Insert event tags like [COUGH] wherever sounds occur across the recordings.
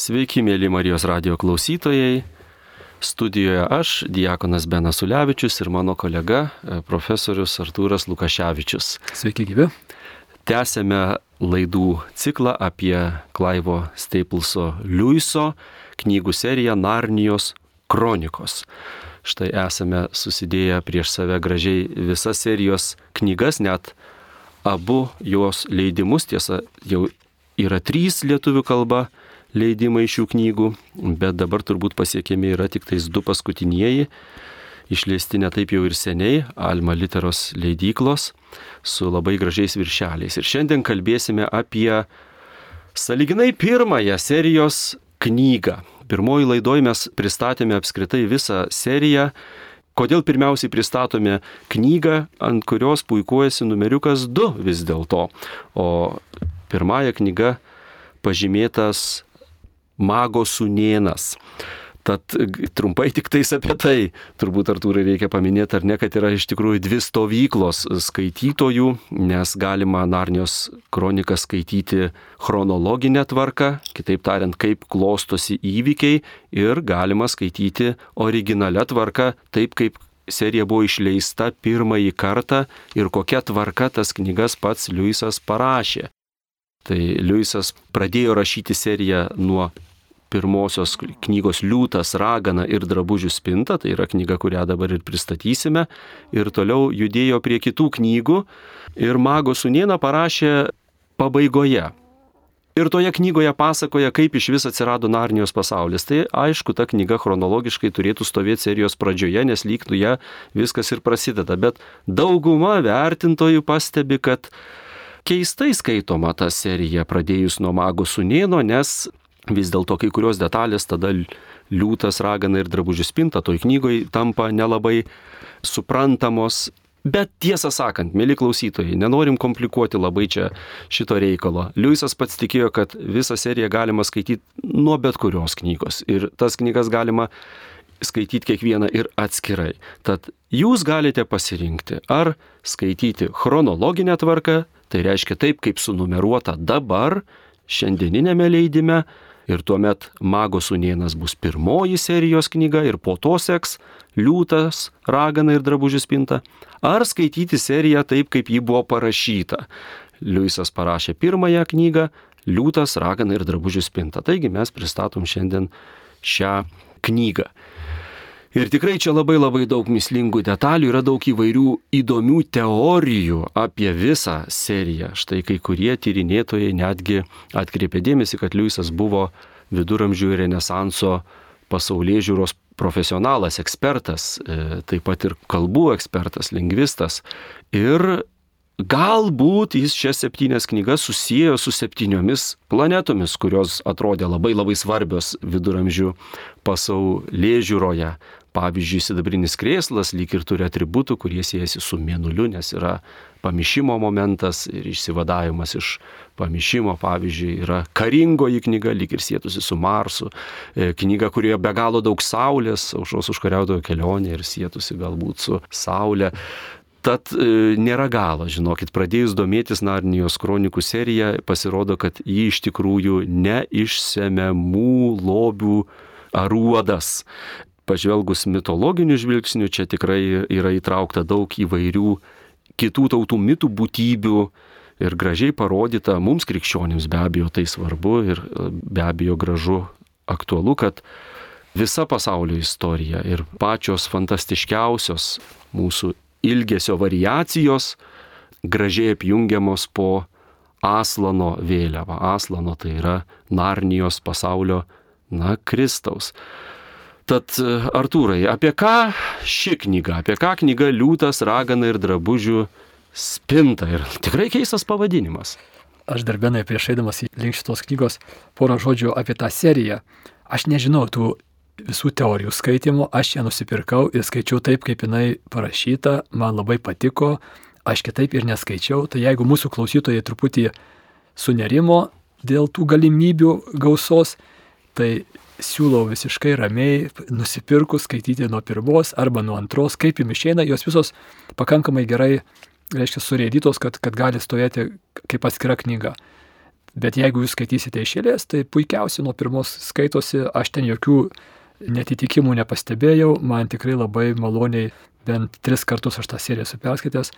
Sveiki, mėly Marijos radio klausytojai. Studijoje aš, Diekonas Benas Ulevičius ir mano kolega, e, profesorius Artūras Lukaševičius. Sveiki, gyvi. Tęsėme laidų ciklą apie Klaivo Staplso Liuiso knygų seriją Narnijos kronikos. Štai esame susidėję prieš save gražiai visas serijos knygas, net abu jos leidimus, tiesa, jau yra trys lietuvių kalba leidimai šių knygų, bet dabar turbūt pasiekiami yra tik tais du paskutinieji, išleisti ne taip jau ir seniai, Alma literos leidyklos, su labai gražiais viršeliais. Ir šiandien kalbėsime apie saliginai pirmąją serijos knygą. Pirmoji laidoje mes pristatėme apskritai visą seriją. Kodėl pirmiausiai pristatome knygą, ant kurios puikuojasi numeriukas 2 vis dėlto. O pirmąją knygą pažymėtas mago sunėnas. Tad trumpai tik tais apie tai, turbūt Artūrai reikia paminėti, ar ne, kad yra iš tikrųjų dvi stovyklos skaitytojų, nes galima Narnijos kroniką skaityti chronologinę tvarką, kitaip tariant, kaip klostosi įvykiai, ir galima skaityti originalią tvarką, taip kaip serija buvo išleista pirmąjį kartą ir kokia tvarka tas knygas pats Liujisas parašė. Tai Liujisas pradėjo rašyti seriją nuo pirmosios knygos Liūtas, Ragana ir Drabužių spinta, tai yra knyga, kurią dabar ir pristatysime, ir toliau judėjo prie kitų knygų ir Mago Sunieną parašė pabaigoje. Ir toje knygoje pasakoja, kaip iš vis atsirado Narnijos pasaulis. Tai aišku, ta knyga chronologiškai turėtų stovėti serijos pradžioje, nes lyg nu ją viskas ir prasideda. Bet dauguma vertintojų pastebi, kad keistai skaitoma ta serija pradėjus nuo Mago Sunieno, nes vis dėlto kai kurios detalės tada liūtas, ragana ir drabužių spinta toj knygoje tampa nelabai suprantamos. Bet tiesą sakant, mėly klausytojai, nenorim komplikuoti labai čia šito reikalo. Liujisas pats tikėjo, kad visą seriją galima skaityti nuo bet kurios knygos. Ir tas knygas galima skaityti kiekvieną ir atskirai. Tad jūs galite pasirinkti, ar skaityti chronologinę tvarką, tai reiškia taip, kaip sunumeruota dabar, šiandieninėme leidime, Ir tuomet Mago sunienas bus pirmoji serijos knyga ir po to seks Liūtas, Ragana ir Drabužių spinta. Ar skaityti seriją taip, kaip ji buvo parašyta. Liujisas parašė pirmąją knygą Liūtas, Ragana ir Drabužių spinta. Taigi mes pristatom šiandien šią knygą. Ir tikrai čia labai labai daug mislingų detalių, yra daug įvairių įdomių teorijų apie visą seriją. Štai kai kurie tyrinėtojai netgi atkreipė dėmesį, kad Liujisas buvo viduramžių ir renesanso pasaulyje žiūros profesionalas, ekspertas, e, taip pat ir kalbų ekspertas, lingvistas. Ir Galbūt jis šias septynias knygas susijęjo su septyniomis planetomis, kurios atrodė labai labai svarbios viduramžių pasaulyje žiūroje. Pavyzdžiui, sidabrinis krėslas lyg ir turi atributų, kurie siejasi su mėnuliu, nes yra pamišimo momentas ir išsivadavimas iš pamišimo, pavyzdžiui, yra karingoji knyga, lyg ir sėtusi su Marsu, e, knyga, kurioje be galo daug saulės, aušros užkariautojo kelionė ir sėtusi galbūt su saulė. Tad e, nėra galo, žinokit, pradėjus domėtis Narnijos kronikų serija, pasirodo, kad ji iš tikrųjų neišsemiamų lobių aruodas. Pažvelgus mitologiniu žvilgsniu, čia tikrai yra įtraukta daug įvairių kitų tautų mitų būtybių ir gražiai parodyta mums krikščionims be abejo tai svarbu ir be abejo gražu aktualu, kad visa pasaulio istorija ir pačios fantastiškiausios mūsų ilgesio variacijos gražiai apjungiamos po Aslano vėliava. Aslano tai yra Narnijos pasaulio, na, Kristaus. Tad Artūrai, apie ką ši knyga, apie ką knyga Liūtas, Ragana ir drabužių spinta ir tikrai keistas pavadinimas. Aš dar benai prieš eidamas link šitos knygos porą žodžių apie tą seriją. Aš nežinau tų visų teorijų skaitimo, aš ją nusipirkau ir skaičiau taip, kaip jinai parašyta, man labai patiko, aš kitaip ir neskaičiau, tai jeigu mūsų klausytojai truputį sunerimo dėl tų galimybių gausos, tai siūlau visiškai ramiai nusipirkus skaityti nuo pirmos arba nuo antros, kaip jums išeina, jos visos pakankamai gerai, reiškia, surėdytos, kad, kad gali stovėti kaip atskira knyga. Bet jeigu jūs skaitysite iš eilės, tai puikiausiai nuo pirmos skaitosi, aš ten jokių netitikimų nepastebėjau, man tikrai labai maloniai, bent tris kartus aš tą seriją esu perskaitęs,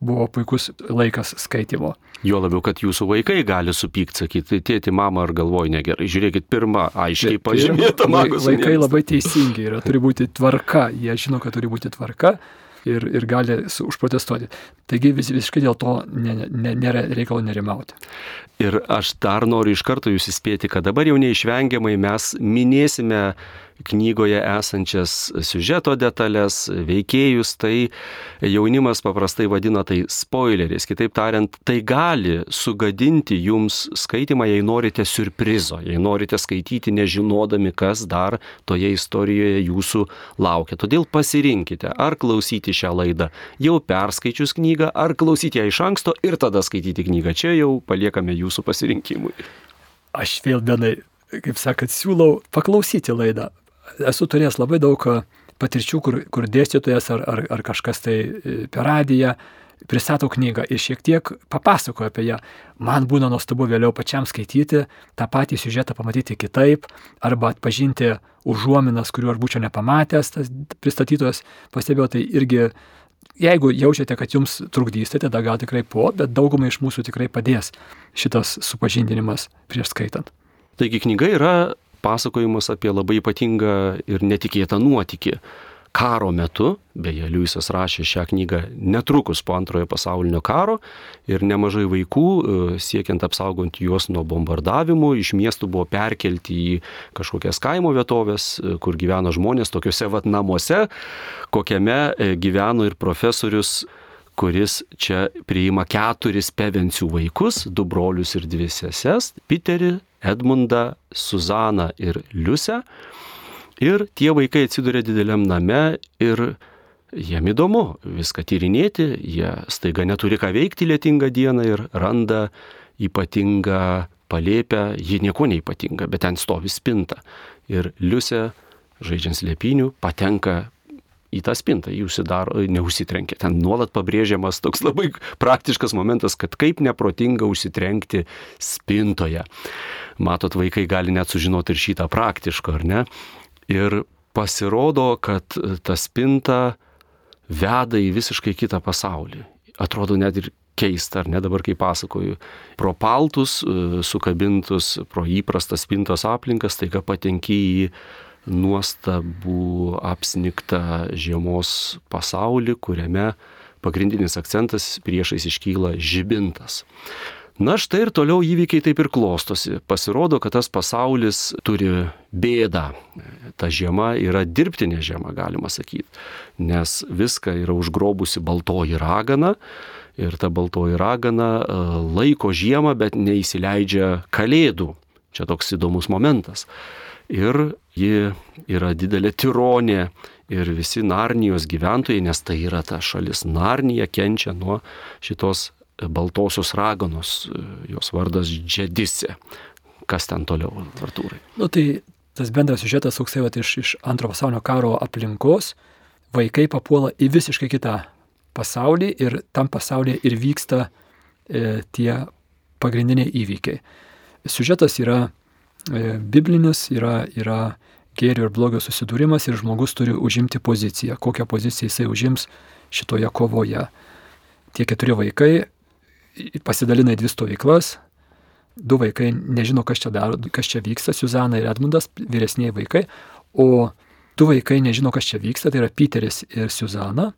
buvo puikus laikas skaitimo. Jo labiau, kad jūsų vaikai gali supykti, sakyti, tėti, mama ar galvoj negerai. Žiūrėkit, pirmą aiškiai pažymėta mano. Vaikai labai teisingi yra, turi būti tvarka, jie žino, kad turi būti tvarka ir, ir gali užprotestuoti. Taigi vis, visiškai dėl to nėra ne, ne, reikalo nerimauti. Ir aš dar noriu iš karto jūs įspėti, kad dabar jau neišvengiamai mes minėsime knygoje esančias siužeto detalės, veikėjus, tai jaunimas paprastai vadina tai spoileriais. Kitaip tariant, tai gali sugadinti jums skaitimą, jei norite surprizo, jei norite skaityti nežinodami, kas dar toje istorijoje jūsų laukia. Todėl pasirinkite, ar klausyti šią laidą jau perskaičius knygą, ar klausyti ją iš anksto ir tada skaityti knygą. Čia jau paliekame jūsų pasirinkimui. Aš vėl vienai kaip sakant, siūlau paklausyti laidą, esu turėjęs labai daug e, patirčių, kur, kur dėstytojas ar, ar, ar kažkas tai e, per radiją pristato knygą ir šiek tiek papasakoja apie ją. Man būna nuostabu vėliau pačiam skaityti, tą patį siužetą pamatyti kitaip, arba atpažinti užuominas, kuriuo aš būčiau nepamatęs, tas pristatytojas pastebėjo, tai irgi, jeigu jaučiate, kad jums trukdys, tai tada gal tikrai po, bet daugumai iš mūsų tikrai padės šitas supažindinimas prieš skaitant. Taigi knyga yra pasakojimas apie labai ypatingą ir netikėtą nuotykį. Karo metu, beje, Liujisas rašė šią knygą netrukus po antrojo pasaulinio karo ir nemažai vaikų, e, siekiant apsaugoti juos nuo bombardavimų, iš miestų buvo perkelti į kažkokias kaimo vietovės, e, kur gyvena žmonės, tokiuose vat namuose, kokiame e, gyveno ir profesorius kuris čia priima keturis pevencių vaikus, du brolius ir dvi seses - Piterį, Edmundą, Suzaną ir Liusę. Ir tie vaikai atsiduria dideliam name ir jiem įdomu viską tyrinėti, jie staiga neturi ką veikti lietingą dieną ir randa ypatingą palėpę, ji nieko neipatinga, bet ten stovi spinta. Ir Liusė, žaidžiant slėpinių, patenka į tą spintą, jį užsidaro, neužsitrenkia. Ten nuolat pabrėžiamas toks labai praktiškas momentas, kad kaip neprotinga užsitrenkti spintoje. Matot, vaikai gali net sužinoti ir šitą praktišką, ar ne? Ir pasirodo, kad ta spinta veda į visiškai kitą pasaulį. Atrodo net ir keista, ar ne dabar, kai pasakoju, pro paltus sukabintus, pro įprastą spintos aplinkas, taiga patenki į nuostabų apsniktą žiemos pasaulį, kuriame pagrindinis akcentas priešais iškyla žibintas. Na štai ir toliau įvykiai taip ir klostosi. Pasirodo, kad tas pasaulis turi bėdą. Ta žiema yra dirbtinė žiema, galima sakyti. Nes viską yra užgrobusi baltoji ragana. Ir ta baltoji ragana e, laiko žiemą, bet neįsileidžia kalėdų. Čia toks įdomus momentas ir ji yra didelė tironė ir visi Narnijos gyventojai, nes tai yra ta šalis Narnija, kenčia nuo šitos baltosios raganos, jos vardas Džedise. Kas ten toliau, Artūrai? Nu, tai tas bendras siužetas toksai va, iš, iš antro pasaulinio karo aplinkos, vaikai papuola į visiškai kitą pasaulį ir tam pasaulyje ir vyksta e, tie pagrindiniai įvykiai. Siužetas yra biblinis yra, yra gėrio ir blogio susidūrimas ir žmogus turi užimti poziciją. Kokią poziciją jisai užims šitoje kovoje. Tie keturi vaikai pasidalina į dvi stovyklas. Du vaikai nežino, kas čia daro, kas čia vyksta, Suzana ir Edmundas, vyresniai vaikai, o du vaikai nežino, kas čia vyksta, tai yra Piteris ir Suzana,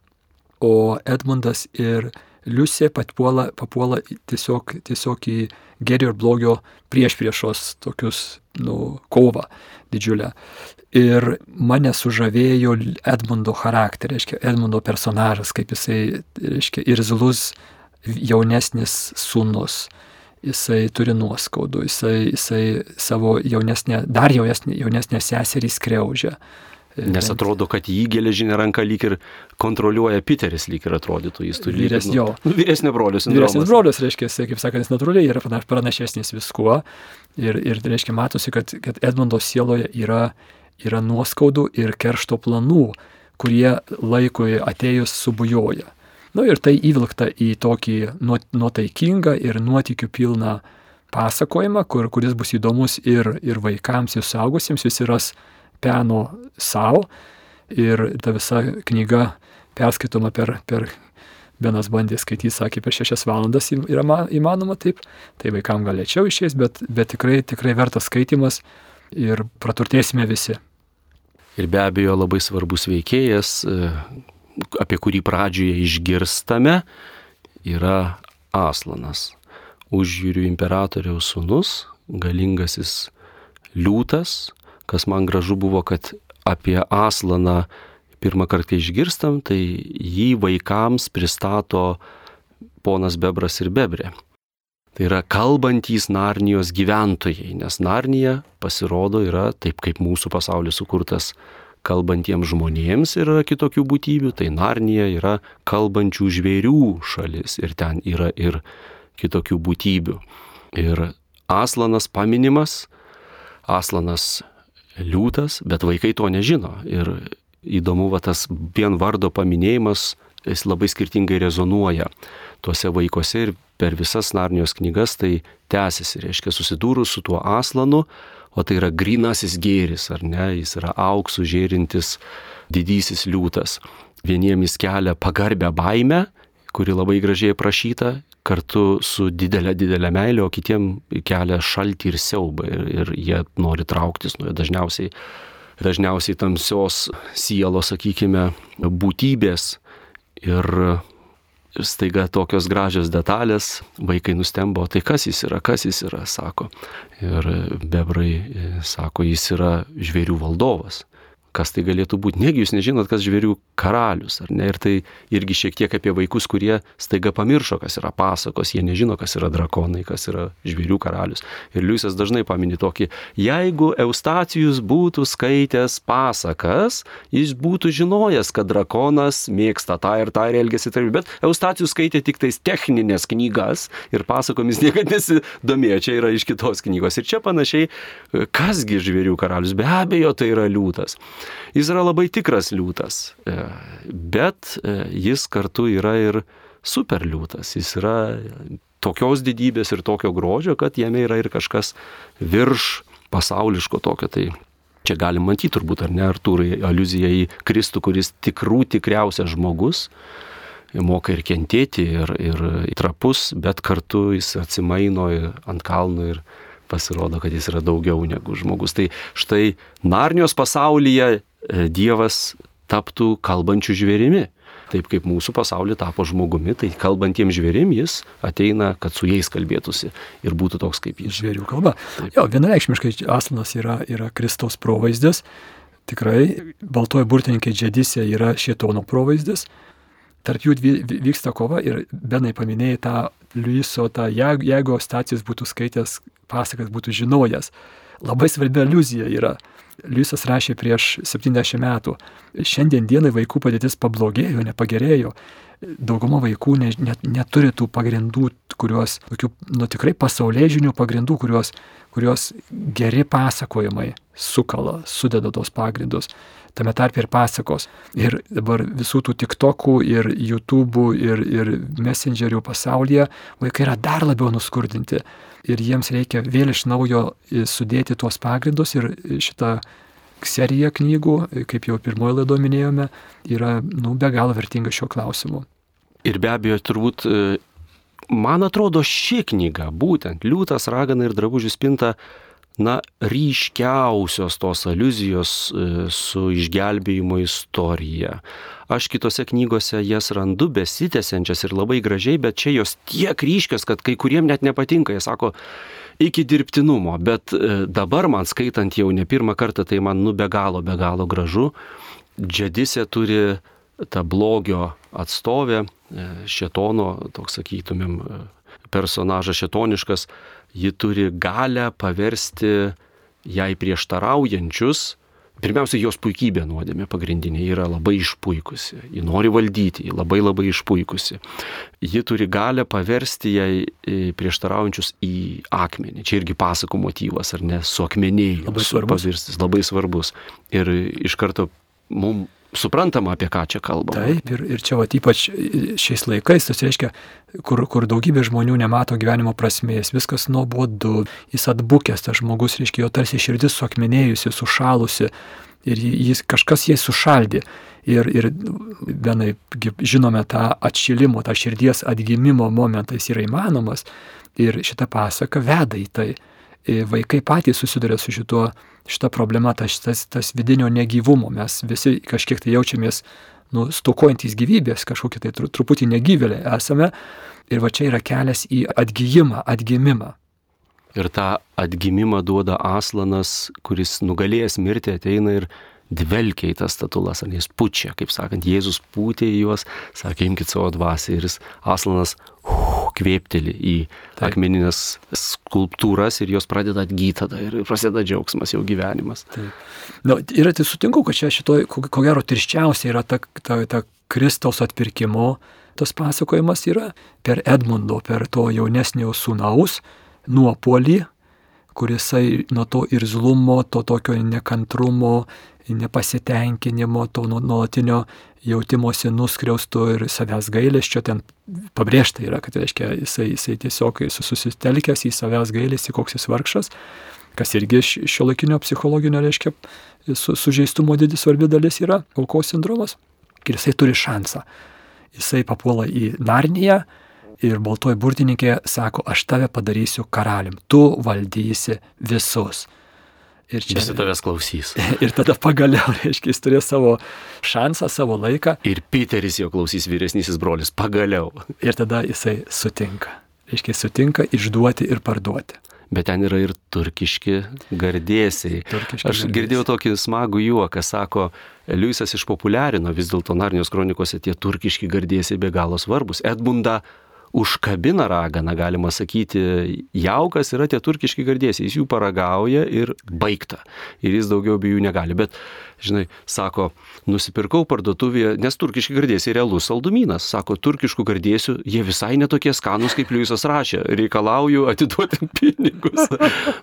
o Edmundas ir Liusė papuola, papuola tiesiog, tiesiog į gėrio ir blogio prieš priešos tokius, nu, kovą didžiulę. Ir mane sužavėjo Edmundo charakterį, reiškia, Edmundo personažas, kaip jisai, reiškia, irzlus jaunesnis sūnus. Jisai turi nuoskaudų, jisai, jisai savo jaunesnę, dar jaunesnę, jaunesnę seserį skriaužia. Nes atrodo, kad jį geležinė ranka lyg ir kontroliuoja Piteris, lyg ir atrodytų, jis turi Vyres, lyg, nu, nu, vyresnio brolius. Vyresnis brolius, reiškia, kaip sakant, jis natūraliai yra pranašesnis viskuo. Ir, ir reiškia, matosi, kad, kad Edmundo sieloje yra, yra nuoskaudų ir keršto planų, kurie laikui atėjus subujoja. Na nu, ir tai įvilkta į tokį nuotaikingą ir nuotikių pilną pasakojimą, kur, kuris bus įdomus ir, ir vaikams, ir saugusiems, visi ras peno savo. Ir ta visa knyga perskaitoma per, per Benas bandė skaityti, sakė, per šešias valandas yra įmanoma taip, tai vaikams gal lėčiau išės, bet, bet tikrai, tikrai vertas skaitimas ir praturtėsime visi. Ir be abejo labai svarbus veikėjas, e, apie kurį pradžioje išgirstame, yra Aslanas užjūrių imperatoriaus sunus, galingasis liūtas, kas man gražu buvo, kad apie Aslaną pirmą kartą išgirstam, tai jį vaikams pristato ponas Bebras ir Bebrė. Tai yra kalbantys Narnijos gyventojai, nes Narnija pasirodo yra taip kaip mūsų pasaulis sukurtas kalbantiems žmonėms ir yra kitokių būtybių, tai Narnija yra kalbančių žvėrių šalis ir ten yra ir kitokių būtybių. Ir Aslanas paminimas, Aslanas liūtas, bet vaikai to nežino. Ir įdomu, va tas vien vardo paminėjimas, jis labai skirtingai rezonuoja tuose vaikuose ir per visas Narnijos knygas tai tęsiasi, reiškia susidūrus su tuo Aslanu, o tai yra grinasis gėris, ar ne, jis yra auksų žėrintis didysis liūtas. Vieniems kelia pagarbę baimę, kuri labai gražiai aprašyta, kartu su didelė, didelė meilė, o kitiem kelia šaltį ir siaubą ir, ir jie nori trauktis jo dažniausiai, dažniausiai tamsios sielos, sakykime, būtybės. Ir staiga tokios gražios detalės, vaikai nustembo, tai kas jis yra, kas jis yra, sako. Ir bebrai sako, jis yra žvėrių valdovas kas tai galėtų būti. Negi jūs nežinot, kas žvėrių karalius, ar ne? Ir tai irgi šiek tiek apie vaikus, kurie staiga pamiršo, kas yra pasakos, jie nežino, kas yra drakonai, kas yra žvėrių karalius. Ir Liusas dažnai paminė tokį, jeigu Eustacijus būtų skaitęs pasakas, jis būtų žinojęs, kad drakonas mėgsta tą ir tą ir elgesi taip, bet Eustacijus skaitė tik tais techninės knygas ir pasakomis niekada nesidomėjo, čia yra iš kitos knygos. Ir čia panašiai, kasgi žvėrių karalius, be abejo, tai yra liūtas. Jis yra labai tikras liūtas, e, bet e, jis kartu yra ir superliūtas. Jis yra tokios didybės ir tokio grožio, kad jame yra ir kažkas virš pasauliško tokio. Tai čia galim matyti turbūt, ar ne, Artūrai, aluzija į Kristų, kuris tikrų tikriausias žmogus, moka ir kentėti, ir, ir trapus, bet kartu jis atsimaino ant kalno ir pasirodo, kad jis yra daugiau negu žmogus. Tai štai Narnijos pasaulyje e, Dievas taptų kalbančių žvėrimi. Taip kaip mūsų pasaulyje tapo žmogumi, tai kalbantiems žvėrim jis ateina, kad su jais kalbėtųsi ir būtų toks kaip jis. Žvėrių kalba. Taip. Jo, vienareikšmiškai Aslanas yra, yra Kristaus provaizdis. Tikrai, baltoji burtininkė Džedisė yra šietono provaizdis. Tarp jų vyksta kova ir Benai paminėjai tą Liuiso, tą, jeigu, jeigu Stacijus būtų skaitęs pasakas būtų žinojęs. Labai svarbi aluzija yra. Liusas rašė prieš 70 metų. Šiandien dienai vaikų padėtis pablogėjo, nepagerėjo. Dauguma vaikų ne, net, neturi tų pagrindų, kuriuos, tokių, nu tikrai pasaulyje žinių pagrindų, kuriuos, kuriuos geri pasakojimai sukala, sudeda tos pagrindus tame tarp ir pasakos. Ir dabar visų tų TikTokų ir YouTube'ų ir, ir Messengerių pasaulyje vaikai yra dar labiau nuskurdinti. Ir jiems reikia vėl iš naujo sudėti tuos pagrindus ir šitą serija knygų, kaip jau pirmojo laido minėjome, yra nu, be galo vertinga šiuo klausimu. Ir be abejo, turbūt, e, man atrodo, ši knyga, būtent Liūtas, Ragana ir Drabužių spinta, na, ryškiausios tos aluzijos e, su išgelbėjimo istorija. Aš kitose knygose jas randu besitęsiančias ir labai gražiai, bet čia jos tiek ryškios, kad kai kuriem net nepatinka. Jie sako, iki dirbtinumo, bet e, dabar man skaitant jau ne pirmą kartą, tai man nu be galo, be galo gražu. Džedisė turi tą blogio atstovę, e, šetono, toks sakytumėm, personažas šetoniškas, ji turi galę paversti jai prieštaraujančius. Pirmiausia, jos puikybė nuodėmė pagrindinė yra labai išpuikusi. Ji nori valdyti, ji labai labai išpuikusi. Ji turi galę paversti jai e, prieštaraujančius į akmenį. Čia irgi pasako motyvas, ar ne, su akmenėjimu. Labai svarbus. Pavirstis, labai svarbus. Ir iš karto mums suprantama, apie ką čia kalbama. Taip, ir, ir čia va ypač šiais laikais, tas reiškia, kur, kur daugybė žmonių nemato gyvenimo prasmės, viskas nuobodu, jis atbukęs, tas žmogus, reiškia, jo tarsi širdis suakmenėjusi, sušalusi ir jis kažkas jai sušaldė. Ir, ir vienai žinome tą atšilimo, tą širdies atgimimo momentą, jis yra įmanomas. Ir šita pasaka veda į tai. Ir vaikai patys susiduria su šituo, šita problema, tas, tas, tas vidinio negyvumo. Mes visi kažkiek tai jaučiamės nu, stokojantys gyvybės, kažkokie tai truputį negyvėlė esame. Ir va čia yra kelias į atgyjimą, atgimimą. Ir tą atgimimą duoda Aslanas, kuris nugalėjęs mirti ateina ir dvelkia į tas statulas, ar jis pučia, kaip sakant, Jėzus pūtė į juos, sakė, imkite savo dvasę ir jis Aslanas kvėpteli į Taip. akmeninės skulptūras ir jos pradeda atgyti tada ir prasideda džiaugsmas, jau gyvenimas. Taip. Na, ir tai sutinku, kad čia šitoj, ko, ko gero, tirščiausia yra ta, ta, ta Kristaus atpirkimo, tas pasakojimas yra per Edmundo, per to jaunesnio sūnaus nuopolį, kurisai nuo to irzlumo, to tokio nekantrumo, nepasitenkinimo, to nuolatinio jautimosi nuskriausto ir savęs gailesčio, ten pabrėžta yra, kad reiškia, jisai, jisai tiesiog susitelkęs į savęs gailestį, koks jis vargšas, kas irgi šio laikinio psichologinio, reiškia, su, sužeistumo didis svarbi dalis yra aukos sindromas. Ir jisai turi šansą. Jisai papuola į Narniją, ir baltoji burtininkė sako, aš tave padarysiu karalium, tu valdysi visus. Ir čia visi tavęs klausys. [LAUGHS] Ir tada pagaliau, [LAUGHS] reiškia, jis turės savo šansą, savo laiką. Ir Piteris jo klausys vyresnysis brolis, pagaliau. Ir tada jisai sutinka. Reiškia, sutinka išduoti ir parduoti. Bet ten yra ir turkiški gardėsiai. Turkiški Aš gardėsiai. girdėjau tokį smagų juoką, sako, Liujisas išpopuliarino vis dėlto Narnijos kronikose tie turkiški gardėsiai be galo svarbus. Edmunda užkabina raganą, galima sakyti, jaukas yra tie turkiški gardėsiai, jis jų paragauja ir baigta. Ir jis daugiau be jų negali. Bet, žinai, sako, nusipirkau parduotuvėje, nes turkiški gardėsiai realus saldumynas. Sako, turkiškų gardėsių, jie visai netokie skanus, kaip Liujisas rašė. Reikalauju atiduoti [LAUGHS] pinigus.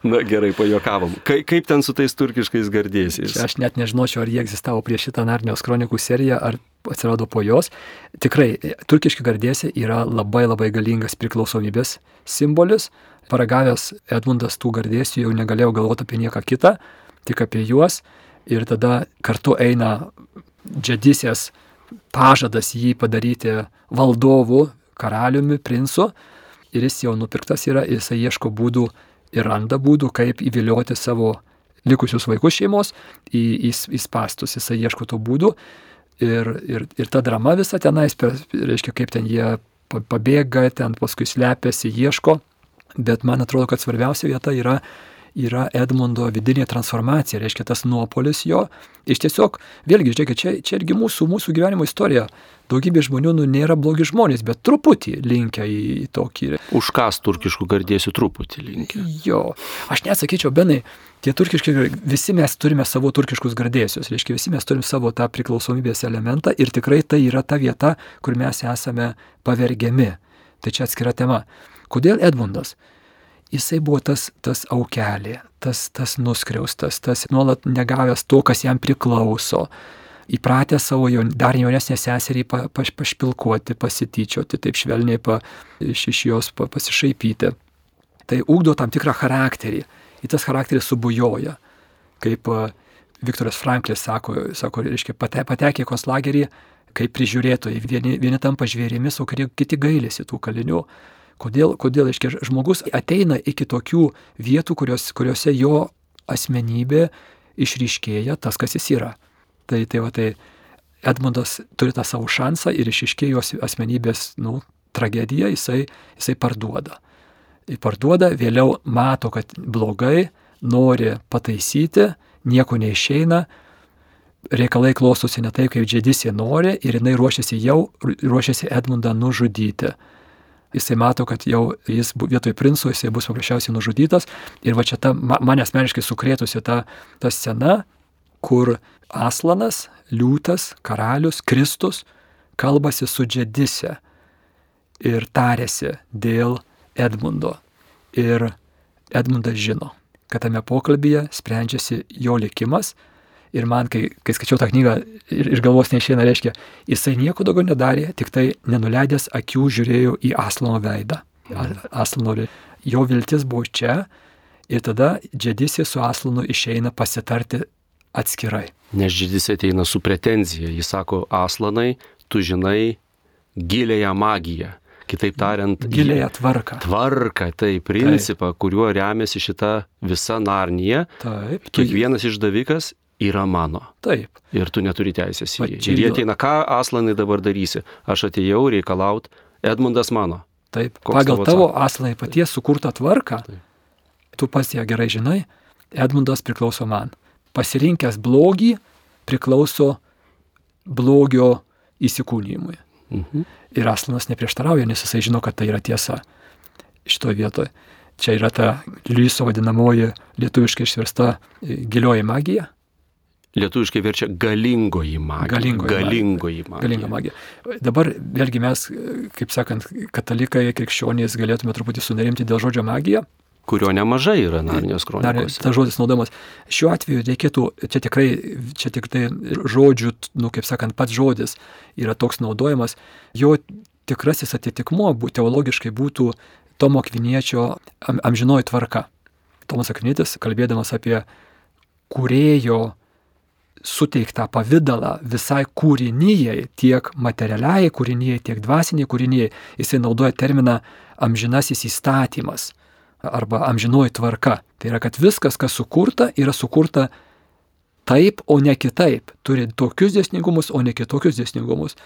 Na gerai, pajokavom. Ka kaip ten su tais turkiškais gardėsiais? Aš net nežinočiau, ar jie egzistavo prieš šitą Narnijos kronikų seriją, ar atsirado po jos. Tikrai, turkiški gardėsiai yra labai labai galingas priklausomybės simbolis. Paragavęs Edmundas tų gardėsių jau negalėjau galvoti apie nieką kitą, tik apie juos. Ir tada kartu eina džedisės pažadas jį padaryti valdovu, karaliumi, princu. Ir jis jau nupirktas yra, jisai ieško būdų ir randa būdų, kaip įvilioti savo likusius vaikus šeimos į, į, į spastus. Jisai ieško tų būdų Ir, ir, ir ta drama visa tenais, reiškia, kaip ten jie pabėga, ten paskui slepiasi, ieško. Bet man atrodo, kad svarbiausia vieta yra yra Edmundo vidinė transformacija, reiškia tas nuopolis jo. Iš tiesiog, vėlgi, žiūrėkit, čia, čia irgi mūsų, mūsų gyvenimo istorija. Daugybė žmonių nu, nėra blogi žmonės, bet truputį linkia į tokį. Užkas turkiškų gardėsių truputį linkia. Jo, aš nesakyčiau, benai, tie turkiški, visi mes turime savo turkiškus gardėsius, reiškia, visi mes turime savo tą priklausomybės elementą ir tikrai tai yra ta vieta, kur mes esame pavergiami. Tai čia atskira tema. Kodėl Edmundas? Jisai buvo tas, tas aukelė, tas, tas nuskriaustas, tas nuolat negavęs to, kas jam priklauso, įpratęs savo jaun, dar jaunesnę seserį pa, pa, pašpilkuoti, pasityčioti, taip švelniai pa, iš, iš jos pa, pasišaipyti. Tai ugdo tam tikrą charakterį. Ir tas charakteris subujoja. Kaip Viktoras Franklis sako, sako reiškia, pate, patekė į konslagerį kaip prižiūrėtojai. Vieni, vieni tampa žvėrimis, o kiti gailėsi tų kalinių. Kodėl, kodėl aiškiai, žmogus ateina iki tokių vietų, kurios, kuriuose jo asmenybė išryškėja tas, kas jis yra. Tai, tai, va, tai Edmundas turi tą savo šansą ir išiškėjo asmenybės nu, tragediją, jisai, jisai parduoda. Jis parduoda, vėliau mato, kad blogai, nori pataisyti, nieko neišeina, reikalai klostosi ne taip, kaip džedisė nori ir jinai ruošiasi jau, ruošiasi Edmundą nužudyti jisai mato, kad jau jis vietoj princo, jisai bus paprasčiausiai nužudytas. Ir va čia ta, mane asmeniškai sukrėtusi ta, ta scena, kur Aslanas, Liūtas, karalius, Kristus kalbasi su Džedise ir tarėsi dėl Edmundo. Ir Edmundas žino, kad tame pokalbėje sprendžiasi jo likimas Ir man, kai, kai skaičiau tą knygą ir iš galvos neišėna, reiškia, jisai nieko daugiau nedarė, tik tai nenuleidęs akių žiūrėjo į Aslano veidą. Aslano, jo viltis buvo čia ir tada Džedisė su Aslanu išeina pasitarti atskirai. Nes Džedisė ateina su pretenzija. Jis sako, Aslanai, tu žinai gilėją magiją. Kitaip tariant, gilėją tvarką. Tvarką, tai principą, Taip. kuriuo remiasi šita visa narnija. Taip. Kiekvienas išdavikas yra mano. Taip. Ir tu neturi teisės į jį. Ir jie ateina, ką aslanai dabar darysi. Aš atėjau reikalaut, Edmundas mano. Taip. Koks Pagal tavo, aslanai paties sukurtą tvarką, Taip. tu pats ją gerai žinai, Edmundas priklauso man. Pasirinkęs blogį priklauso blogio įsikūnymui. Mhm. Ir Aslanas neprieštarauja, nes jisai žino, kad tai yra tiesa šitoje vietoje. Čia yra ta Lyso vadinamoji lietuviškai išversta e, gilioji magija. Lietuviškai verčia galingoji magija. Galingoji, galingoji magija. Galinga magija. Dabar vėlgi mes, kaip sakant, katalikai, krikščionys galėtume truputį sunerimti dėl žodžio magija, kurio nemažai yra Narnijos kronikos. Tas žodis naudojamas. Šiuo atveju reikėtų, čia tikrai, čia tik tai žodžių, nu, kaip sakant, pats žodis yra toks naudojamas, jo tikrasis atitikmuo teologiškai būtų Tomo Kviniečio am, amžinoji tvarka. Tomas Akvinietis, kalbėdamas apie kurėjo suteiktą pavydalą visai kūrinyjei, tiek materialiai kūrinyjei, tiek dvasiniai kūrinyjei, jisai naudoja terminą amžinasis įstatymas arba amžinoji tvarka. Tai yra, kad viskas, kas sukurta, yra sukurta taip, o ne kitaip. Turi tokius dėsningumus, o ne kitokius dėsningumus.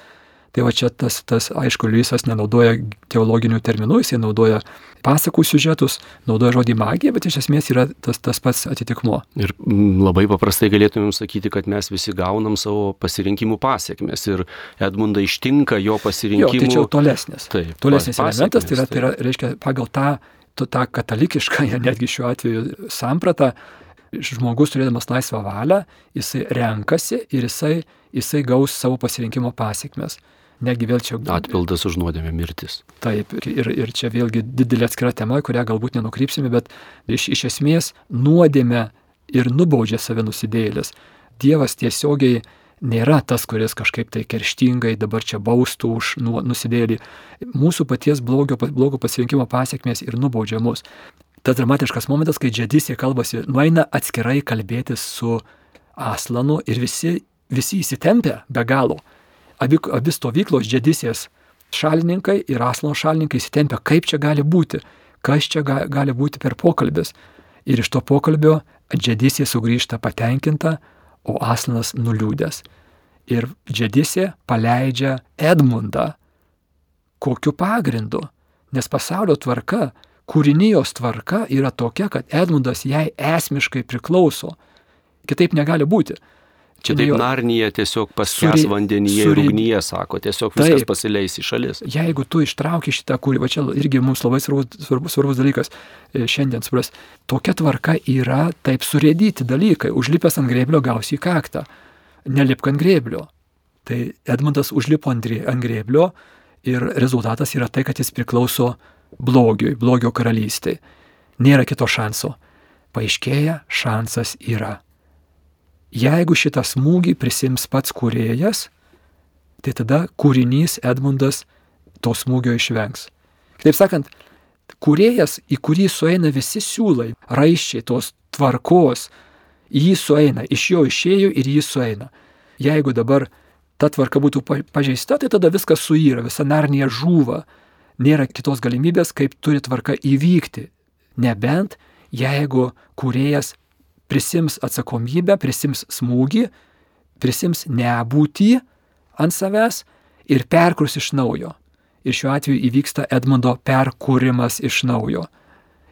Tai va čia tas, tas aišku, Liusas nenaudoja teologinių terminų, jisai naudoja pasakų siužetus, naudoja žodį magija, bet iš esmės yra tas, tas pats atitikmuo. Ir labai paprastai galėtumėm sakyti, kad mes visi gaunam savo pasirinkimų pasiekmes ir Edmunda ištinka jo pasirinkimų. Jo, tai čia jau tolesnis. Taip, tolesnis elementas, tai yra, tai yra, reiškia, pagal tą tą katalikiškąją [LAUGHS] netgi šiuo atveju sampratą, žmogus turėdamas laisvą valią, jisai renkasi ir jisai, jisai gaus savo pasirinkimo pasiekmes. Negi vėl čia. Atpildas už nuodėmę mirtis. Taip, ir, ir čia vėlgi didelė atskira tema, kurią galbūt nenukrypsime, bet iš, iš esmės nuodėmė ir nubaudžia save nusidėjėlis. Dievas tiesiogiai nėra tas, kuris kažkaip tai kerštingai dabar čia baustų už nu, nusidėlį. Mūsų paties blogio, blogo pasirinkimo pasiekmės ir nubaudžia mus. Tas dramatiškas momentas, kai džedisė kalbasi, nueina atskirai kalbėtis su Aslanu ir visi, visi įsitempia be galo. Abi, abi stovyklos džedisės šalininkai ir Aslano šalininkai įsitempia, kaip čia gali būti, kas čia ga, gali būti per pokalbis. Ir iš to pokalbio džedisė sugrįžta patenkinta, o Aslanas nuliūdęs. Ir Džedisė paleidžia Edmundą. Kokiu pagrindu? Nes pasaulio tvarka, kūrinijos tvarka yra tokia, kad Edmundas jai esmiškai priklauso. Kitaip negali būti. Čia taip Narnija tiesiog paskęs vandenyje ir ugnyje, sako, tiesiog viskas taip, pasileis į šalis. Jeigu tu ištrauki šitą kūrį, va čia irgi mums labai svarbus, svarbus, svarbus dalykas e, šiandien supras, tokia tvarka yra taip surėdyti dalykai, užlipęs ant grėblio gausi į kaktą, nelipk ant grėblio. Tai Edmundas užlipo ant grėblio ir rezultatas yra tai, kad jis priklauso blogiui, blogio karalystė. Nėra kito šanso. Paaiškėja, šansas yra Jeigu šitą smūgį prisims pats kuriejas, tai tada kūrinys Edmundas to smūgio išvengs. Kitaip sakant, kuriejas, į kurį sueina visi siūlai, raiščiai tos tvarkos, jį sueina, iš jo išėjo ir jį sueina. Jeigu dabar ta tvarka būtų pažeista, tai tada viskas suyra, visa narnija žūva. Nėra kitos galimybės, kaip turi tvarka įvykti. Nebent jeigu kuriejas prisims atsakomybę, prisims smūgį, prisims nebūtį ant savęs ir perkurs iš naujo. Ir šiuo atveju įvyksta Edmundo perkūrimas iš naujo.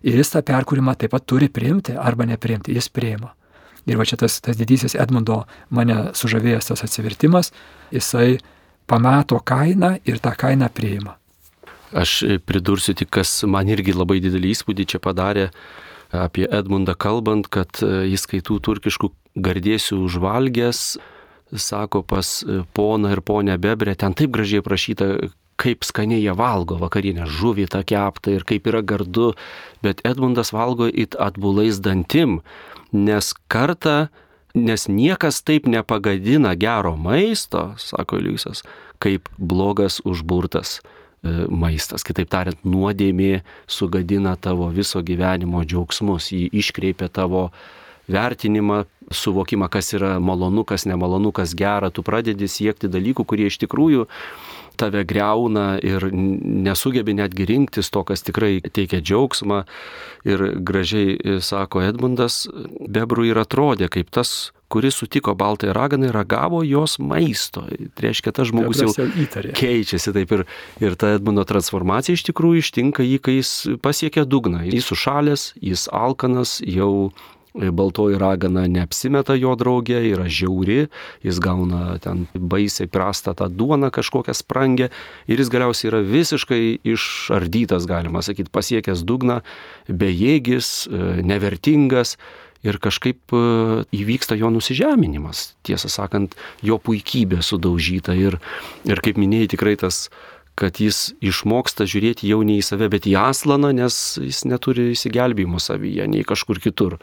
Ir jis tą perkūrimą taip pat turi priimti arba nepriimti, jis priima. Ir va čia tas, tas didysis Edmundo mane sužavėjęs tas atsivertimas, jisai pamato kainą ir tą kainą priima. Aš pridursiu tik, kas man irgi labai didelį įspūdį čia padarė, apie Edmundą kalbant, kad e, jis skaitų turkiškų gardėsių užvalgęs, sako pas e, poną ir ponę Bebrę, ten taip gražiai prašyta, kaip skaniai jie valgo vakarinę žuvį tą keptą ir kaip yra gardu, bet Edmundas valgo it atbulais dantim, nes kartą nes niekas taip nepagadina gero maisto, sako Liujisas, kaip blogas užburtas maistas. Kitaip tariant, nuodėmė sugadina tavo viso gyvenimo džiaugsmus, jį iškreipia tavo vertinimą, suvokimą, kas yra malonu, kas nemalonu, kas gera, tu pradedi siekti dalykų, kurie iš tikrųjų tave greuna ir nesugebi netgi rinktis to, kas tikrai teikia džiaugsmą. Ir gražiai e, sako Edmundas, bebrų ir atrodė kaip tas, kuris sutiko baltąją raganą ir ragavo jos maisto. Tai reiškia, tas žmogus jau, jau keičiasi taip ir, ir ta Edmundo transformacija iš tikrųjų ištinka jį, kai jis pasiekia dugną. Jis sušalęs, jis alkanas, jau baltoji ragana neapsimeta jo draugė, yra žiauri, jis gauna ten baisiai prastą tą duoną kažkokią sprangę ir jis galiausiai yra visiškai išardytas, galima sakyti, pasiekęs dugną, bejėgis, e, nevertingas ir kažkaip e, įvyksta jo nusižeminimas, tiesą sakant, jo puikybė sudaužyta ir, ir kaip minėjai, tikrai tas kad jis išmoksta žiūrėti jau ne į save, bet į aslaną, nes jis neturi įsigelbėjimo savyje, nei kažkur kitur.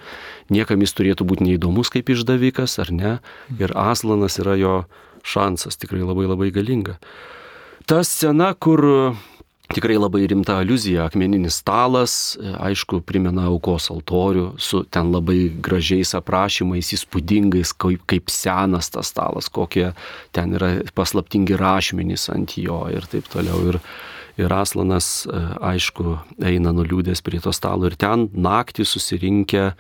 Niekam jis turėtų būti neįdomus kaip išdavikas, ar ne? Ir aslanas yra jo šansas, tikrai labai labai galinga. Ta scena, kur Tikrai labai rimta aluzija, akmeninis stalas, e, aišku, primena aukos altorių su ten labai gražiais aprašymais, įspūdingais, kaip, kaip senas tas stalas, kokie ten yra paslaptingi rašmenys ant jo ir taip toliau. Ir, ir Aslanas, e, aišku, eina nuliūdęs prie to stalo ir ten naktį susirinkę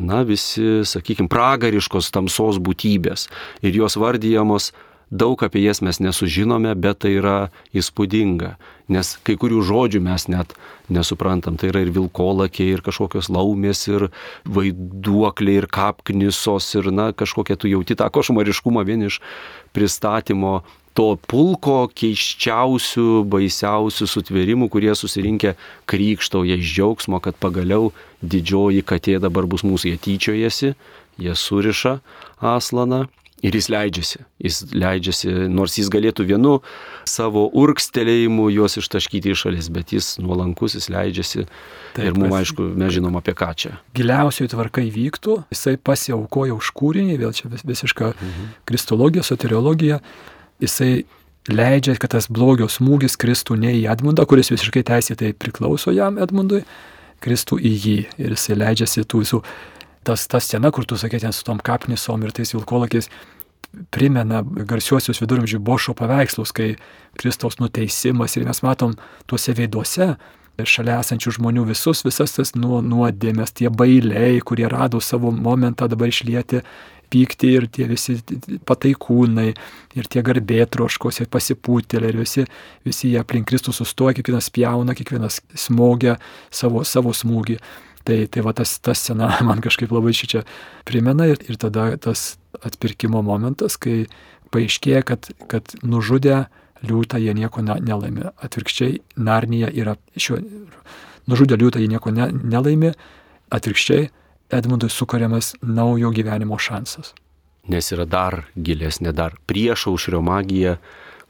na, visi, sakykime, pragariškos tamsos būtybės ir jos vardyjamos daug apie jas mes nesužinome, bet tai yra įspūdinga, nes kai kurių žodžių mes net nesuprantam. Tai yra ir vilkolakiai, ir kažkokios laumės, ir vaiduokliai, ir kapknisos, ir na, kažkokie tu jauti tą košmariškumą vien iš pristatymo to pulko keiščiausių, baisiausių sutvėrimų, kurie susirinkę krykštauja iš džiaugsmo, kad pagaliau didžioji katė dabar bus mūsų, jie tyčiojasi, jie suriša aslaną Ir jis leidžiasi, jis leidžiasi, nors jis galėtų vienu savo urkstelėjimu juos ištaškyti iš šalis, bet jis nuolankus, jis leidžiasi. Taip, ir mums aišku, mes žinom apie ką čia. Giliausiai tvarka įvyktų, jisai pasiaukoja už kūrinį, vėl čia visiška mhm. kristologija, soteriologija, jisai leidžia, kad tas blogio smūgis kristų ne į Edmundą, kuris visiškai teisėtai priklauso jam Edmundui, kristų į jį ir jisai leidžiasi tų visų tas, ta scena, kur tu sakė ten su tom kapnisom ir tais vilkolakiais, primena garsiuosius viduramžių bošo paveikslus, kai Kristaus nuteisimas ir mes matom tuose veiduose šalia esančių žmonių visus, visas tas nuodėmės, tie bailiai, kurie rado savo momentą dabar išlieti pykti ir tie visi pataikūnai, ir tie garbėtroškos, ir pasipūtėliai, ir visi, visi jie aplink Kristų sustoja, kiekvienas pjauna, kiekvienas smogia savo, savo smūgį. Tai, tai va tas, tas scena [LAUGHS] man kažkaip labai šį čia primena ir, ir tada tas atpirkimo momentas, kai paaiškėja, kad, kad nužudę liūtą jie nieko ne, nelaimė. Atvirkščiai, Narnija yra šiuo, nužudę liūtą jie nieko ne, nelaimė, atvirkščiai Edmundui sukariamas naujo gyvenimo šansas. Nes yra dar gilesnė, dar priešaušrio magija,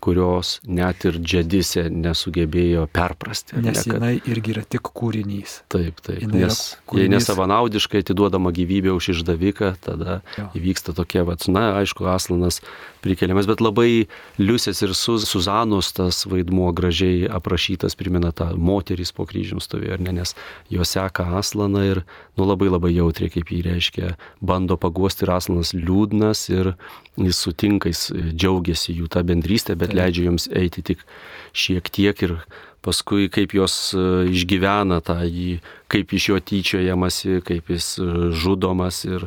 kurios net ir džedise nesugebėjo perprasti. Nes ne, jinai irgi yra tik kūrinys. Taip, taip. Jinai nes jei nesavanaudiškai atiduodama gyvybę už išdaviką, tada jo. įvyksta tokie, vat, na, aišku, Aslanas prikeliamas, bet labai Liusės ir Suzanos tas vaidmuo gražiai aprašytas, primena tą moterys po kryžium stovėjo, ar ne, nes jo seka Aslaną ir, nu, labai labai jautriai, kaip jį reiškia, bando paguosti ir Aslanas liūdnas ir jis sutinka, jis džiaugiasi jų tą bendrystę, bet leidžia joms eiti tik šiek tiek ir paskui kaip jos e, išgyvena tą jį, kaip iš jo tyčiojamasi, kaip jis e, žudomas ir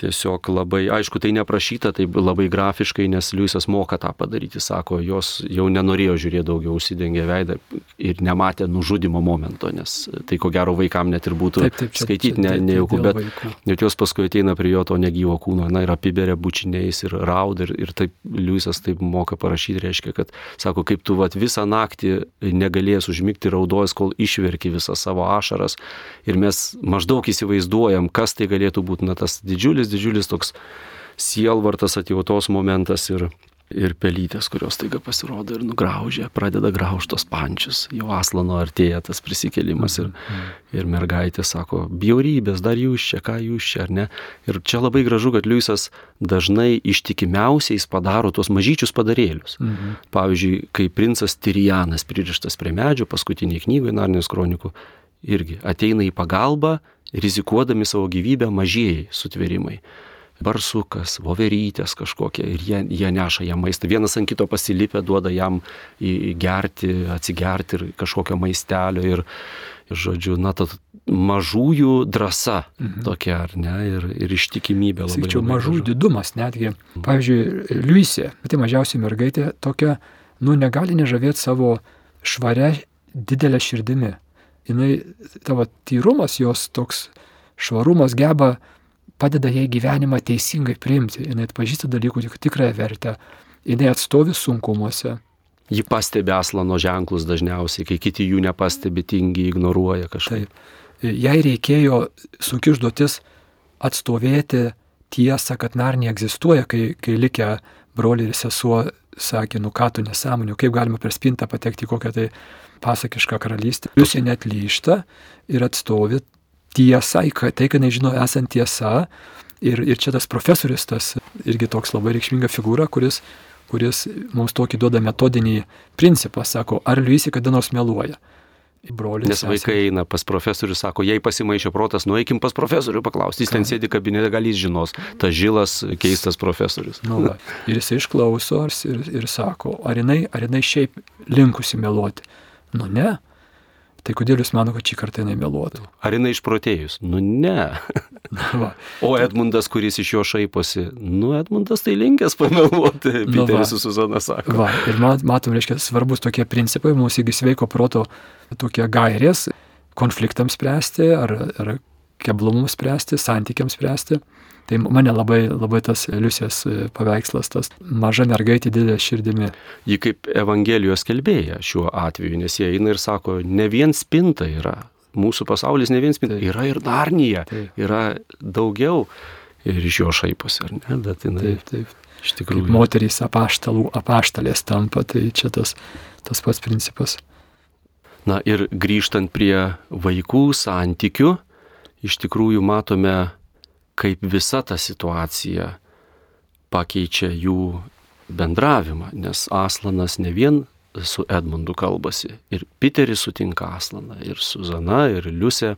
tiesiog labai, aišku, tai neprašyta, tai labai grafiškai, nes Liujisas moka tą padaryti, sako, jos jau nenorėjo žiūrėti daugiau, užsidengė veidą ir nematė nužudimo momento, nes tai ko gero vaikam net ir būtų taip, taip, čia, skaityti ne, nejauku, bet net jos paskui ateina prie jo to negyvo kūno, na ir apiberia bučiniais ir rauda ir, ir taip Liujisas taip moka parašyti, reiškia, kad sako, kaip tu vat, visą naktį negalėjęs užmigti raudojas, kol išverki visą savo ašaras. Ir mes maždaug įsivaizduojam, kas tai galėtų būti, na tas didžiulis didžiulis, didžiulis toks sielvartas atjautos momentas ir ir pelytės, kurios taiga pasirodo ir nugraužia, pradeda graužtos pančius. Jau aslano artėja tas prisikėlimas ir, ir mergaitė sako, bjaurybės, dar jūs čia, ką jūs čia, ar ne. Ir čia labai gražu, kad Liujisas dažnai ištikimiausiais padaro tuos mažyčius padarėlius. Mhm. Pavyzdžiui, kai princas Tirijanas pririštas prie medžio, paskutiniai knygoje Narnijos kronikų, irgi ateina į pagalbą, rizikuodami savo gyvybę mažieji sutvėrimai barsukas, voverytės kažkokie ir jie, jie neša jam maistą. Vienas ant kito pasilipę duoda jam įgerti, atsigerti ir kažkokio maistelio ir, ir žodžiu, na, ta mažųjų drąsa mhm. tokia, ar ne, ir, ir ištikimybė labai. Sakyčiau, mažų gražu. didumas netgi. Pavyzdžiui, Liuisė, pati mažiausia mergaitė, tokia, nu, negali nežavėti savo švaria didelę širdimi. Jis, tavo tyrumas, jos toks švarumas geba padeda jai gyvenimą teisingai priimti, jinai atpažįsta dalykų tik tikrąją vertę, jinai atstovi sunkumuose. Ji pastebi aslano ženklus dažniausiai, kai kiti jų nepastebi, tingi, ignoruoja kažkaip. Taip. Jai reikėjo sunki užduotis atstovėti tiesą, kad Narnija egzistuoja, kai, kai likę broliai ir sesuo sakė, nu ką tu nesąmonių, kaip galima per spintą patekti į kokią tai pasakišką karalystę. Jūs jie net lyšta ir atstovi tiesą, tai, kad nežino esant tiesa. Ir, ir čia tas profesorius, tas irgi toks labai reikšminga figūra, kuris, kuris mums tokį duoda metodinį principą, sako, ar Liuisi kada nors meluoja. Brolis, Nes vaikai esame. eina pas profesorių, sako, jei pasimaišė protas, nueikim pas profesorių paklausti, jis Ką? ten sėdi kabinete, gal jis žinos, tas žilas keistas profesorius. Nu, va. ir jis išklauso ir, ir sako, ar jinai, ar jinai šiaip linkusi meluoti. Nu ne, Tai kodėl jūs mano, kad šį kartą jinai meluotų? Ar jinai išprotėjus? Nu ne. [LAUGHS] Va. O Edmundas, kuris iš jo šaiposi, nu Edmundas tai linkęs pameluoti, nu, Piteris su Suzana sako. Va. Ir matom, reiškia, svarbus tokie principai, mūsų įgi sveiko proto tokie gairės konfliktams spręsti ar, ar keblumams spręsti, santykiams spręsti. Tai mane labai, labai tas Liusės e, paveikslas, tas maža mergaitė didelė širdimi. Ji kaip Evangelijos kelbėja šiuo atveju, nes jie eina ir sako, ne vien spinta yra, mūsų pasaulis ne vien spinta, Taip. yra ir narnyje, taip. yra daugiau ir iš jo šaiposi, ar ne? Bet jinai, taip, taip. Iš tikrųjų. Kaip moterys apaštalų, apaštalės tampa, tai čia tas, tas pats principas. Na ir grįžtant prie vaikų santykių, iš tikrųjų matome kaip visa ta situacija pakeičia jų bendravimą, nes Aslanas ne vien su Edmundu kalbasi, ir Piteris sutinka Aslaną, ir Suzana, ir Liusė.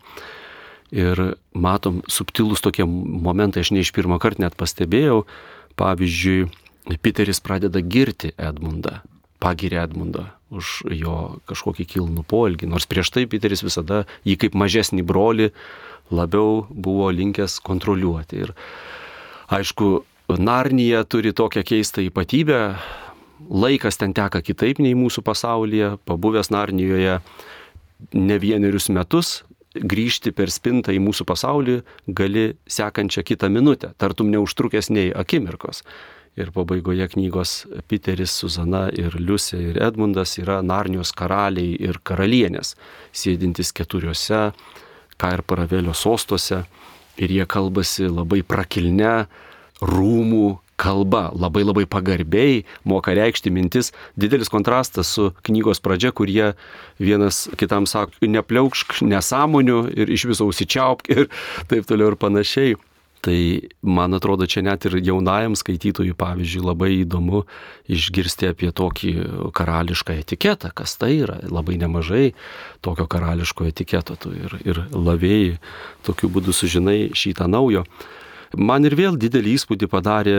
Ir matom subtilus tokie momentai, aš ne iš pirmą kartą net pastebėjau, pavyzdžiui, Piteris pradeda girti Edmundą, pagiria Edmundą už jo kažkokį kilnų poelgį, nors prieš tai Piteris visada jį kaip mažesnį brolį labiau buvo linkęs kontroliuoti. Ir aišku, Narnija turi tokią keistą ypatybę, laikas ten teka kitaip nei mūsų pasaulyje, pabuvęs Narnijoje ne vienerius metus, grįžti per spintą į mūsų pasaulį gali sekančią kitą minutę, tartum neužtrukęs nei akimirkos. Ir pabaigoje knygos Piteris, Suzana ir Liusė ir Edmundas yra Narnijos karaliai ir karalienės, sėdintis keturiose ką ir paravelio sostuose, ir jie kalbasi labai prakilne rūmų kalba, labai labai pagarbiai moka reikšti mintis. Didelis kontrastas su knygos pradžia, kur jie vienas kitam sako, nepliaukšk nesąmonių ir iš viso užsičiaupk ir taip toliau ir panašiai. Tai man atrodo, čia net ir jaunajam skaitytojui, pavyzdžiui, labai įdomu išgirsti apie tokį karališką etiketą, kas tai yra. Labai nemažai tokio karališko etiketo tu ir, ir lavėjai tokiu būdu sužinai šitą naujo. Man ir vėl didelį įspūdį padarė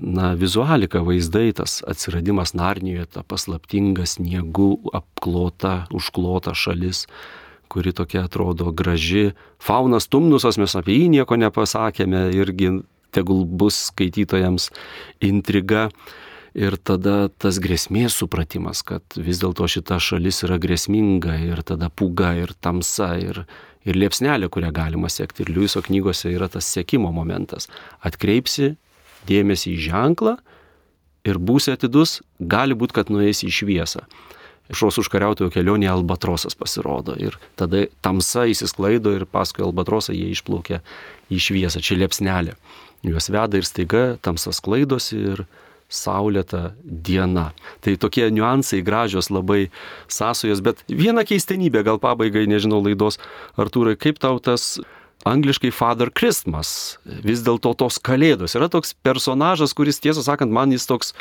na, vizualika, vaizdai, tas atsiradimas Narnijoje, ta paslaptinga sniegu apklota, užklota šalis kuri tokia atrodo graži. Faunas Tumnusas, mes apie jį nieko nepasakėme, irgi tegul bus skaitytojams intriga. Ir tada tas grėsmės supratimas, kad vis dėlto šita šalis yra grėsminga ir tada puga ir tamsa ir, ir liepsnelė, kurią galima sekti. Ir Liujiso knygose yra tas sekimo momentas. Atkreipsi dėmesį į ženklą ir būsi atidus, gali būti, kad nueisi į šviesą išos užkariautojo kelionėje albatrosas pasirodo ir tada tamsa įsisklaido ir paskui albatrosą jie išplaukia į šviesą, čia liepsnelė. Juos veda ir staiga tamsa sklaidosi ir saulėta diena. Tai tokie niuansai gražios labai sąsojos, bet viena keistenybė, gal pabaigai, nežinau, laidos, Artūrai, kaip tau tas angliškai Father Christmas, vis dėlto tos kalėdos. Yra toks personažas, kuris tiesą sakant, man jis toks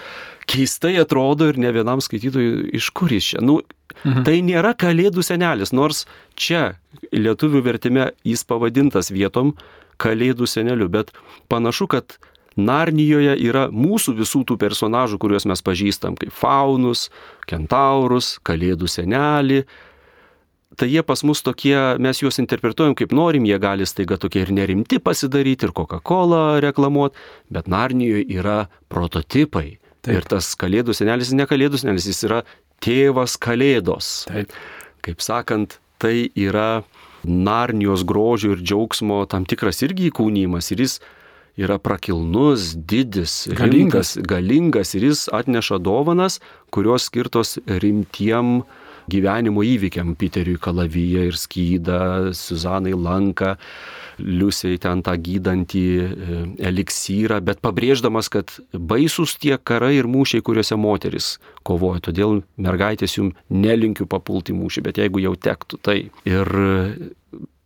keistai atrodo ir ne vienam skaitytojui iš kur jis čia. Nu, mhm. Tai nėra kalėdų senelis, nors čia lietuvių vertime jis pavadintas vietom kalėdų seneliu, bet panašu, kad Narnijoje yra mūsų visų tų personažų, kuriuos mes pažįstam, kaip faunus, kentaurus, kalėdų senelį, tai jie pas mus tokie, mes juos interpretuojam kaip norim, jie gali staiga tokie ir nerimti pasidaryti, ir Coca-Cola reklamuoti, bet Narnijoje yra prototipai. Taip. Ir tas kalėdų senelis, ne kalėdų senelis, jis yra tėvas kalėdos. Taip. Kaip sakant, tai yra Narnijos grožio ir džiaugsmo tam tikras irgi įkūnymas ir jis yra prakilnus, didis, galingas. rimtas, galingas ir jis atneša dovanas, kurios skirtos rimtiem gyvenimo įvykiam Piteriui Kalavyje ir Skydą, Suzanai Lanka, Liusiai ten tą gydantį e, eliksyrą, bet pabrėždamas, kad baisus tie karai ir mūšiai, kuriuose moteris kovoja. Todėl mergaitės jums nelinkiu papulti mūšį, bet jeigu jau tektų, tai. Ir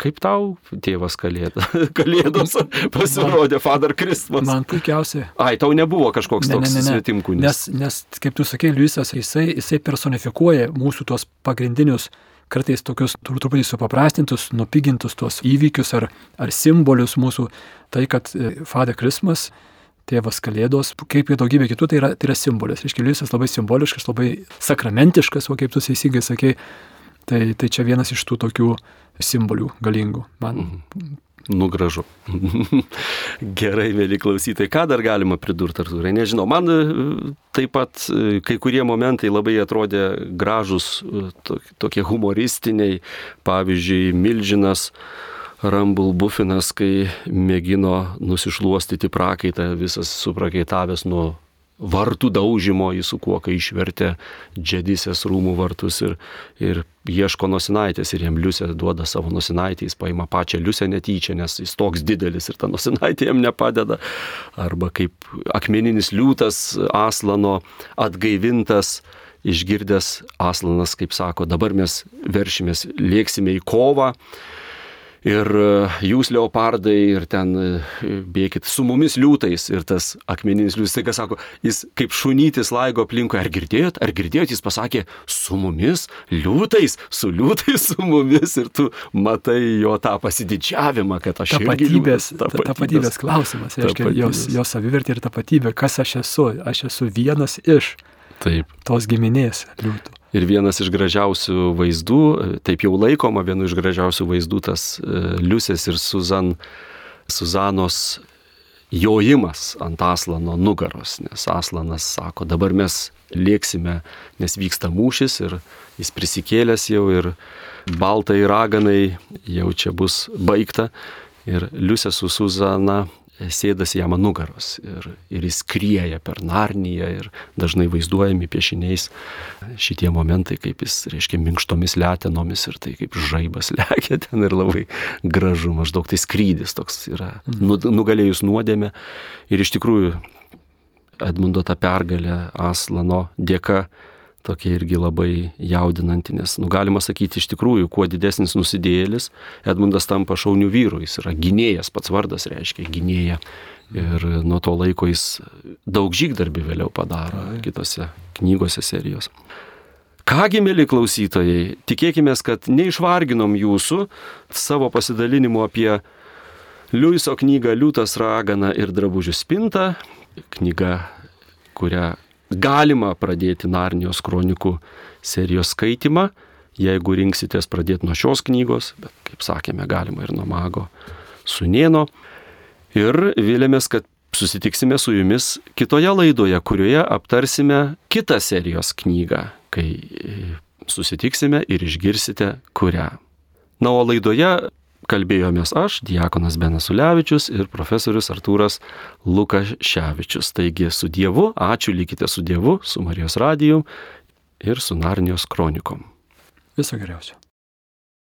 Kaip tau tėvas kalėda, [LAUGHS] kalėdos pasirodė, man, Father Christmas? Man puikiausiai. Ai, tau nebuvo kažkoks ne, toks ne, ne, ne. svetimkūnis. Nes, nes, kaip tu sakei, Liujisas, jisai, jisai personifikuoja mūsų tuos pagrindinius, kartais tokius truputį supaprastintus, nupigintus tuos įvykius ar, ar simbolius mūsų. Tai, kad e, Father Christmas tėvas Kalėdos, kaip ir daugybė kitų, tai yra, tai yra simbolis. Iškia, Liujisas labai simboliškas, labai sakramentiškas, o kaip tu teisingai sakei, Tai, tai čia vienas iš tų tokių simbolių galingų. Man. Mhm. Nugražu. [LAUGHS] Gerai, mėly klausytai, ką dar galima pridurti, Artūrai? Nežinau, man e, taip pat e, kai kurie momentai labai atrodė gražus, e, tokie humoristiniai. Pavyzdžiui, Milžinas Rambul Bufinas, kai mėgino nusišluostyti prakaitą, visas suprakaitavęs nuo vartų daužimo, jis su kuoka išvertė džedisės rūmų vartus ir, ir ieško nosinaitės ir jam liusė duoda savo nosinaitę, jis paima pačią liusę netyčia, nes jis toks didelis ir ta nosinaitė jam nepadeda. Arba kaip akmeninis liūtas Aslano atgaivintas išgirdęs Aslanas, kaip sako, dabar mes veršimės, lėksime į kovą ir e, jūs leopardai ir ten e, bėkit su mumis liūtais ir tas akmeninis liūtas, tai ką sako, jis kaip šunytis laigo aplinkui, ar girdėjot, ar girdėjot, jis pasakė, su mumis liūtais, su liūtais su mumis. Ir tu matai jo tą pasididžiavimą, kad aš tapatybės, tapatybės, tapatybės klausimas, reiškia, jos, jos savivertė ir tapatybė, kas aš esu, aš esu vienas iš Taip. tos giminės liūtų. Ir vienas iš gražiausių vaizdų, taip jau laikoma vienu iš gražiausių vaizdų, tas e, Liusės ir Suzan, Suzanos jojimas ant Aslano nugaros, nes Aslanas sako, dabar mes lėksime, nes vyksta mūšis ir jis prisikėlęs jau ir baltai raganai jau čia bus baigta. Ir Liusė su Suzana sėdasi jam ant nugaros ir, ir jis krieja per Narniją ir dažnai vaizduojami piešiniais šitie momentai, kaip jis, reiškia, minkštomis letenomis ir tai kaip žaibas [LAUGHS] lekia ten ir labai gražu, maždaug tai skrydis toks yra, nu, nugalėjus nuodėmę ir iš tikrųjų Edmundo ta pergalė Aslano dėka tokia irgi labai jaudinanti, nes, nu, galima sakyti, iš tikrųjų, kuo didesnis nusidėjėlis, Edmundas tampa šaunių vyrų, jis yra gynėjas, pats vardas reiškia gynėja. Ir nuo to laiko jis daug žygdarbį vėliau padaro kitose knygose serijos. Kągi, mėly klausytojai, tikėkime, kad neišvarginom jūsų savo pasidalinimu apie Liuiso knygą Liūtas ragana ir drabužių spinta, knyga, kurią galima pradėti Narnijos kronikų serijos skaitimą, jeigu rinksitės pradėti nuo šios knygos, bet kaip sakėme, galima ir nuo mago sunieno. Ir vilėmės, kad susitiksime su jumis kitoje laidoje, kurioje aptarsime kitą serijos knygą, kai susitiksime ir išgirsite kurią. Na, o laidoje kalbėjomės aš, Diekonas Benas Ulevičius ir profesorius Artūras Lukaševičius. Taigi su Dievu, ačiū, likite su Dievu, su Marijos radiju ir su Narnijos kronikom. Viso geriausio.